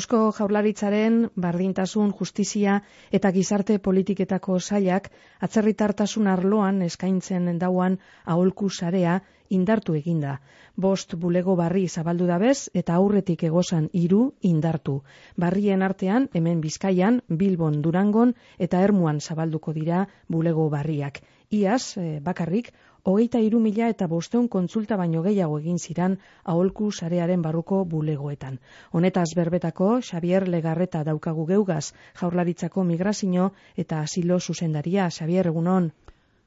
Eusko Jaurlaritzaren bardintasun, justizia eta gizarte politiketako sailak atzerritartasun arloan eskaintzen dauan aholku sarea indartu eginda. Bost bulego barri zabaldu dabez eta aurretik egozan hiru indartu. Barrien artean, hemen Bizkaian, Bilbon, Durangon eta Ermuan zabalduko dira bulego barriak. Iaz, eh, bakarrik, hogeita iru mila eta bosteun kontsulta baino gehiago egin ziran aholku sarearen barruko bulegoetan. Honetaz berbetako, Xavier Legarreta daukagu geugaz, jaurlaritzako migrazio eta asilo zuzendaria. Xavier, egunon?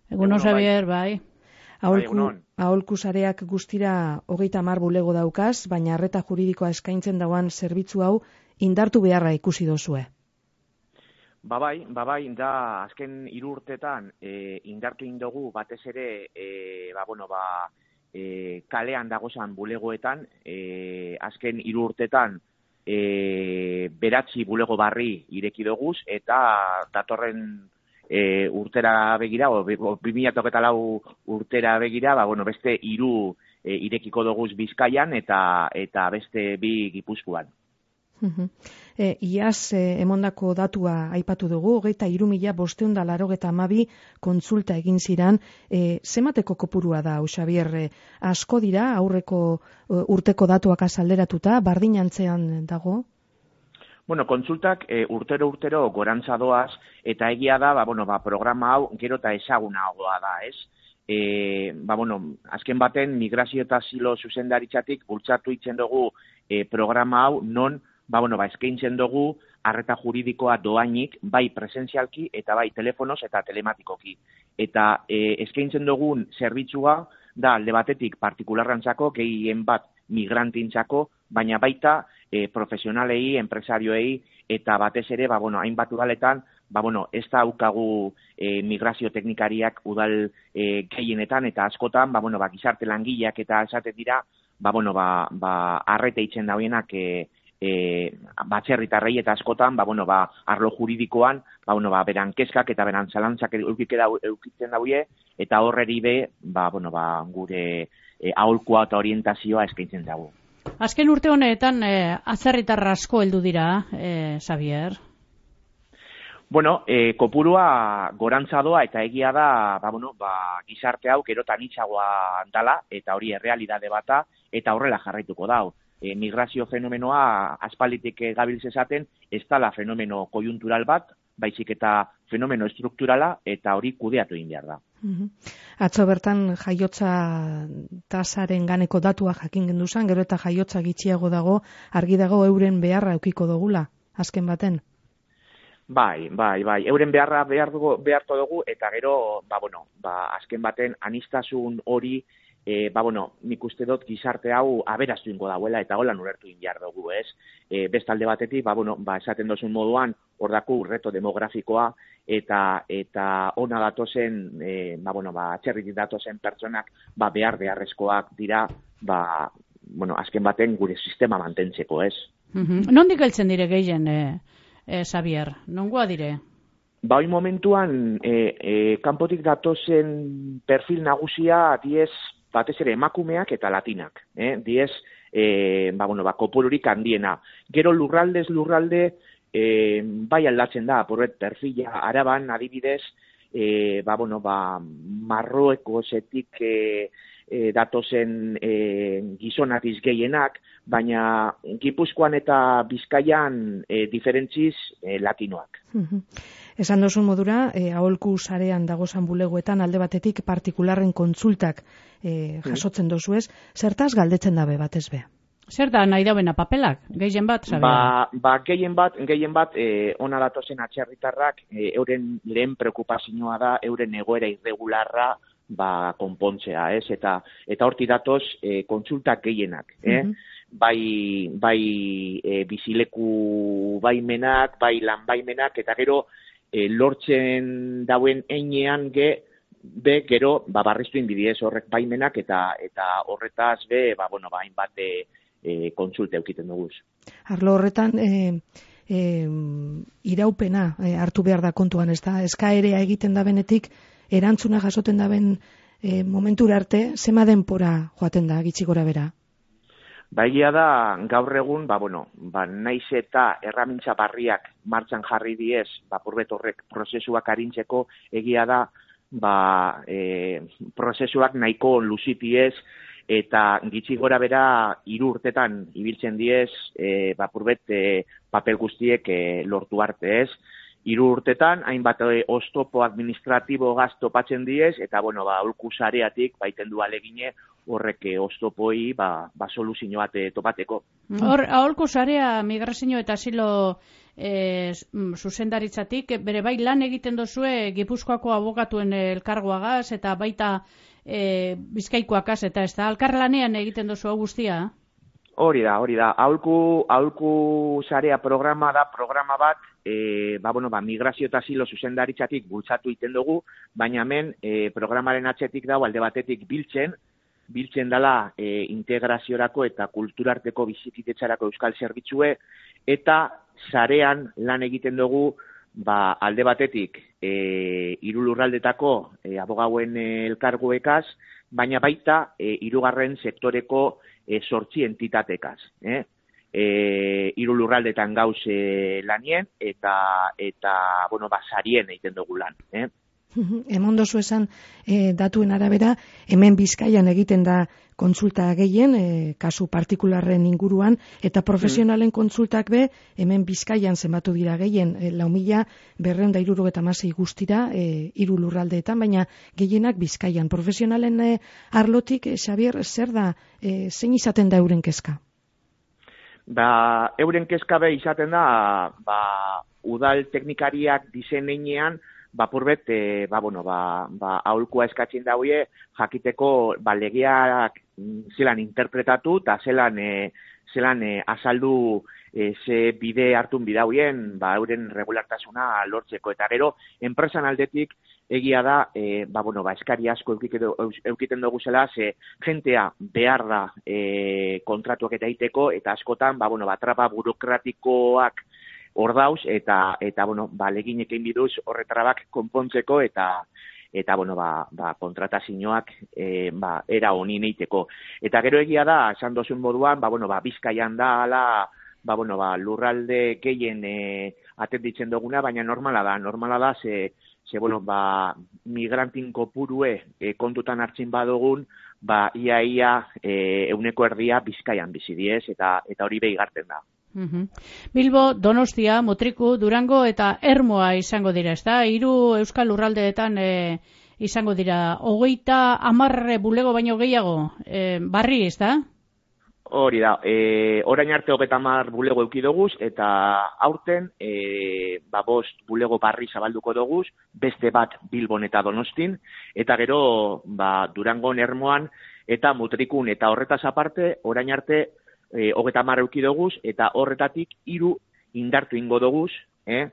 Egunon, Xavier, bai. Aholku, bai, aholku sareak guztira hogeita mar bulego daukaz, baina arreta juridikoa eskaintzen dauan zerbitzu hau indartu beharra ikusi dozue. Ba bai, ba bai, da azken hiru urtetan e, indartu indogu batez ere e, ba, bueno, ba, e, kalean dagozan bulegoetan, e, azken hiru urtetan e, beratzi bulego barri ireki doguz, eta datorren e, urtera begira, o, 2008 urtera begira, ba, bueno, beste hiru e, irekiko doguz bizkaian eta eta beste bi gipuzkoan. E, iaz, e, emondako datua aipatu dugu, hogeita iru mila bosteun laro amabi kontsulta egin ziran, e, zemateko kopurua da, Xabier, e, asko dira, aurreko e, urteko datuak azalderatuta, bardin antzean dago? Bueno, kontsultak e, urtero urtero gorantza doaz, eta egia da, ba, bueno, ba, programa hau gero eta ezaguna da, ez? E, ba, bueno, azken baten migrazio eta silo zuzendaritzatik bultzatu itzen dugu e, programa hau non ba, bueno, ba, eskaintzen dugu arreta juridikoa doainik, bai presentzialki eta bai telefonoz eta telematikoki. Eta e, eskaintzen dugun zerbitzua da alde batetik partikularrantzako, gehien bat migrantintzako, baina baita e, profesionalei, enpresarioei, eta batez ere, ba, bueno, hainbat udaletan, ba, bueno, ez da aukagu e, migrazio teknikariak udal e, gehienetan, eta askotan, ba, bueno, ba, gizarte langileak eta esate dira, ba, bueno, ba, ba, arrete itzen dauenak, e, e, batxerritarrei eta askotan, ba, bueno, ba, arlo juridikoan, ba, bueno, ba, beran keskak eta beran zalantzak eukitzen dauie, eta horreri be, ba, bueno, ba, gure e, aholkoa eta orientazioa eskaintzen dago. Azken urte honetan, e, atzerritarra asko heldu dira, e, Xavier? Bueno, e, kopurua gorantzadoa eta egia da, ba, bueno, ba, gizarte hau gerotan itxagoa dala, eta hori errealidade bata, eta horrela jarraituko dau e, migrazio fenomenoa aspalitik e, gabiltz esaten, ez dala fenomeno kojuntural bat, baizik eta fenomeno estrukturala eta hori kudeatu egin behar da. Atzo bertan jaiotza tasaren ganeko datua jakin genduzan, gero eta jaiotza gitxiago dago, argi dago euren beharra eukiko dugula, azken baten? Bai, bai, bai, euren beharra behar dugu, beharto dugu, eta gero, ba, bueno, ba, azken baten anistasun hori e, ba, bueno, nik uste dut gizarte hau aberaztu ingo dauela eta hola nurertu inbiar dugu, ez? E, bestalde batetik, ba, bueno, ba, esaten dozun moduan, hor daku reto demografikoa eta eta ona datozen, e, ba, bueno, ba, atxerritik datozen pertsonak, ba, behar beharrezkoak dira, ba, bueno, azken baten gure sistema mantentzeko, ez? Mm -hmm. Nondik heltzen dire gehien, e, e, Xavier? Nongoa dire? Ba, momentuan, e, e, kanpotik datozen perfil nagusia, diez, batez ere emakumeak eta latinak, eh? diez, e, ba, bueno, ba, kopururik handiena. Gero lurraldez lurralde, e, bai aldatzen da, porret, perfila, araban, adibidez, e, ba, bueno, ba, marroeko zetik e, e, datozen e, gizonatiz gehienak, baina Gipuzkoan eta Bizkaian e, diferentziz e, latinoak. Esan dozun modura, e, aholku sarean dagozan bulegoetan alde batetik partikularren kontsultak e, jasotzen dozu ez, zertaz galdetzen dabe batez be? Zer da nahi daubena papelak, gehien bat, sabe? Ba, ba gehien bat, gehien bat, e, ona datozen atxerritarrak, e, euren lehen preokupazioa da, euren egoera irregularra, ba, konpontzea, ez? Eta, eta horti datoz, e, kontsultak gehienak, eh? Mhm bai, bai e, bizileku baimenak, bai lan baimenak, eta gero e, lortzen dauen einean ge, be, gero, ba, barriztu inbidiez horrek baimenak, eta eta horretaz be, ba, bueno, ba, hainbat e, e, kontsulte eukiten dugu. Arlo horretan, e, e, iraupena e, hartu behar da kontuan, ez da? Eskaerea egiten da benetik, erantzuna jasoten da ben e, momentura arte, zema denpora joaten da, gitxi gora bera? Ba, egia da, gaur egun, ba, bueno, ba, naiz eta erramintza barriak martxan jarri diez, ba, horrek prozesuak arintzeko, egia da, ba, e, prozesuak nahiko luzitiez, eta gitxi gora bera hiru urtetan ibiltzen diez, e, ba, purbet e, papel guztiek e, lortu arte ez, hiru urtetan hainbat e, oztopo administratibo gazto patzen diez eta bueno ba aulku sareatik baiten du alegine horrek e, oztopoi ba ba soluzio bat e, topateko. Hor aulku sarea migrazio eta asilo e, zuzendaritzatik bere bai lan egiten dozue Gipuzkoako abogatuen elkargoagaz eta baita e, Bizkaikoakaz eta ez da alkarlanean egiten dozu guztia. Hori da, hori da. Aulku, aulku sarea programa da, programa bat, e, ba, bueno, ba, migrazio eta zilo zuzendaritzatik bultzatu iten dugu, baina hemen e, programaren atxetik dago alde batetik biltzen, biltzen dela e, integraziorako eta kulturarteko bizititetzarako euskal zerbitzue, eta sarean lan egiten dugu ba, alde batetik e, irulurraldetako e, abogauen elkarguekaz, baina baita e, irugarren sektoreko e, sortzi entitatekaz. Eh? E, iru lurraldetan gauze lanien eta eta bueno basarien egiten dugu lan, eh? Emon dozu esan e, datuen arabera, hemen bizkaian egiten da kontsulta gehien, e, kasu partikularren inguruan, eta profesionalen mm. kontsultak be, hemen bizkaian zenbatu dira gehien, e, lau mila berreun da iruro eta masei guztira, e, iru lurraldeetan, baina gehienak bizkaian. Profesionalen e, arlotik, e, Xavier, zer da, e, zein izaten da euren kezka? Ba, euren kezka be izaten da, ba, udal teknikariak dizeneinean, bapurbet, e, ba, bueno, ba, ba, aulkua eskatzen dauie, jakiteko, ba, legeak mm, zelan interpretatu, eta zelan, e, zelan e, azaldu e, ze bide hartun bidauien, ba, euren regulartasuna lortzeko. Eta gero, enpresan aldetik, egia da, e, ba, bueno, ba, eskari asko eukiten dugu zela, ze jentea behar da e, kontratuak eta iteko, eta askotan, ba, bueno, ba, trapa burokratikoak, hor dauz, eta, eta bueno, ba, leginekin biduz horretarabak konpontzeko, eta, eta bueno, ba, ba, kontratazioak e, ba, era honi neiteko. Eta gero egia da, esan dozun moduan, ba, bueno, ba, bizkaian da, ala, ba, bueno, ba, lurralde gehien e, atenditzen duguna, baina normala da, normala da, ze, ze bueno, ba, migrantin kopurue e, kontutan hartzin badugun, ba, ia, ia, e, euneko erdia bizkaian bizidiez, eta, eta hori behigarten da. Bilbo, Donostia, Motriku, Durango eta Ermoa izango dira, ez da? Hiru Euskal Lurraldeetan e, izango dira. Hogeita amarre bulego baino gehiago, e, barri, ez da? Hori da, e, orain arte hogeita amar bulego eukidoguz, eta aurten, e, ba, bost bulego barri zabalduko doguz, beste bat Bilbon eta Donostin, eta gero, ba, Durango, Ermoan, eta Motrikun, eta horretaz aparte, orain arte, e, hogeta marreuki doguz, eta horretatik hiru indartu ingo doguz, eh?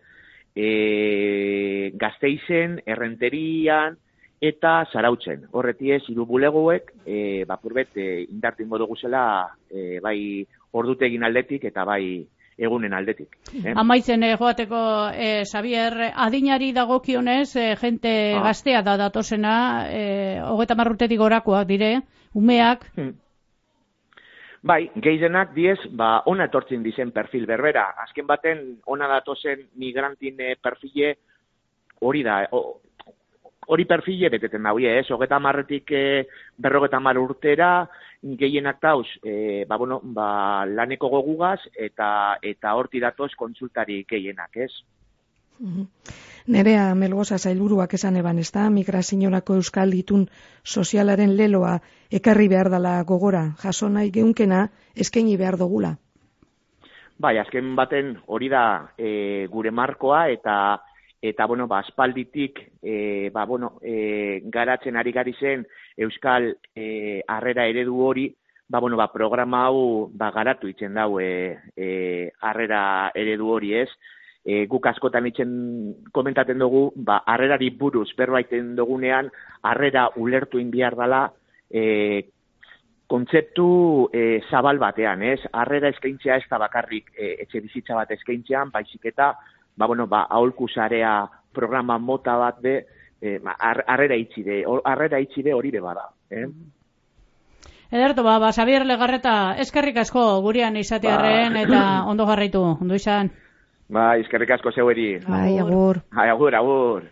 e, gazteizen, errenterian, eta zarautzen. Horreti ez, hiru bulegoek, e, bapurbet, e, indartu ingo doguzela, e, bai ordutegin aldetik, eta bai egunen aldetik. Eh? Amaitzen eh, joateko, eh, Xavier, adinari dagokionez, eh, jente ah. gaztea da datosena, eh, hogeta marrutetik gorakoak dire, umeak, hmm. Bai, gehienak diez, ba, ona etortzen dizen perfil berbera. Azken baten, ona datozen migrantin eh, perfile hori da, hori perfile beteten da, ez, hogeta marretik e, berrogeta mar urtera, gehienak dauz, e, ba, bueno, ba, laneko gogugaz, eta eta horti datoz konsultari gehienak, ez. Nerea Melgoza zailburuak esan eban, ez da, migrazinorako euskal ditun sozialaren leloa ekarri behar dela gogora, jaso nahi geunkena eskaini behar dugula. Bai, azken baten hori da e, gure markoa eta eta bueno, ba aspalditik e, ba, bueno, e, garatzen ari gari zen euskal e, harrera eredu hori, ba, bueno, ba, programa hau ba, garatu itzen dau e, e, harrera eredu hori ez, e, guk askotan itzen komentaten dugu, ba, arrerari buruz berbaiten dugunean, arrera ulertu inbiar dela, e, kontzeptu e, zabal batean, ez? Arrera eskaintzea ez da bakarrik e, etxe bizitza bat eskaintzean, baizik eta, ba, bueno, ba, aholku zarea programa mota bat de, e, ba, arrera itxide, arrera itxide hori de bada, eh? Ederto, ba, ba, Xabier Legarreta, eskerrik asko gurean izatearren Ba. eta ondo jarraitu, ondo izan. Ba, eskerrik asko zeueri. Bai, agur. Bai, agur, agur.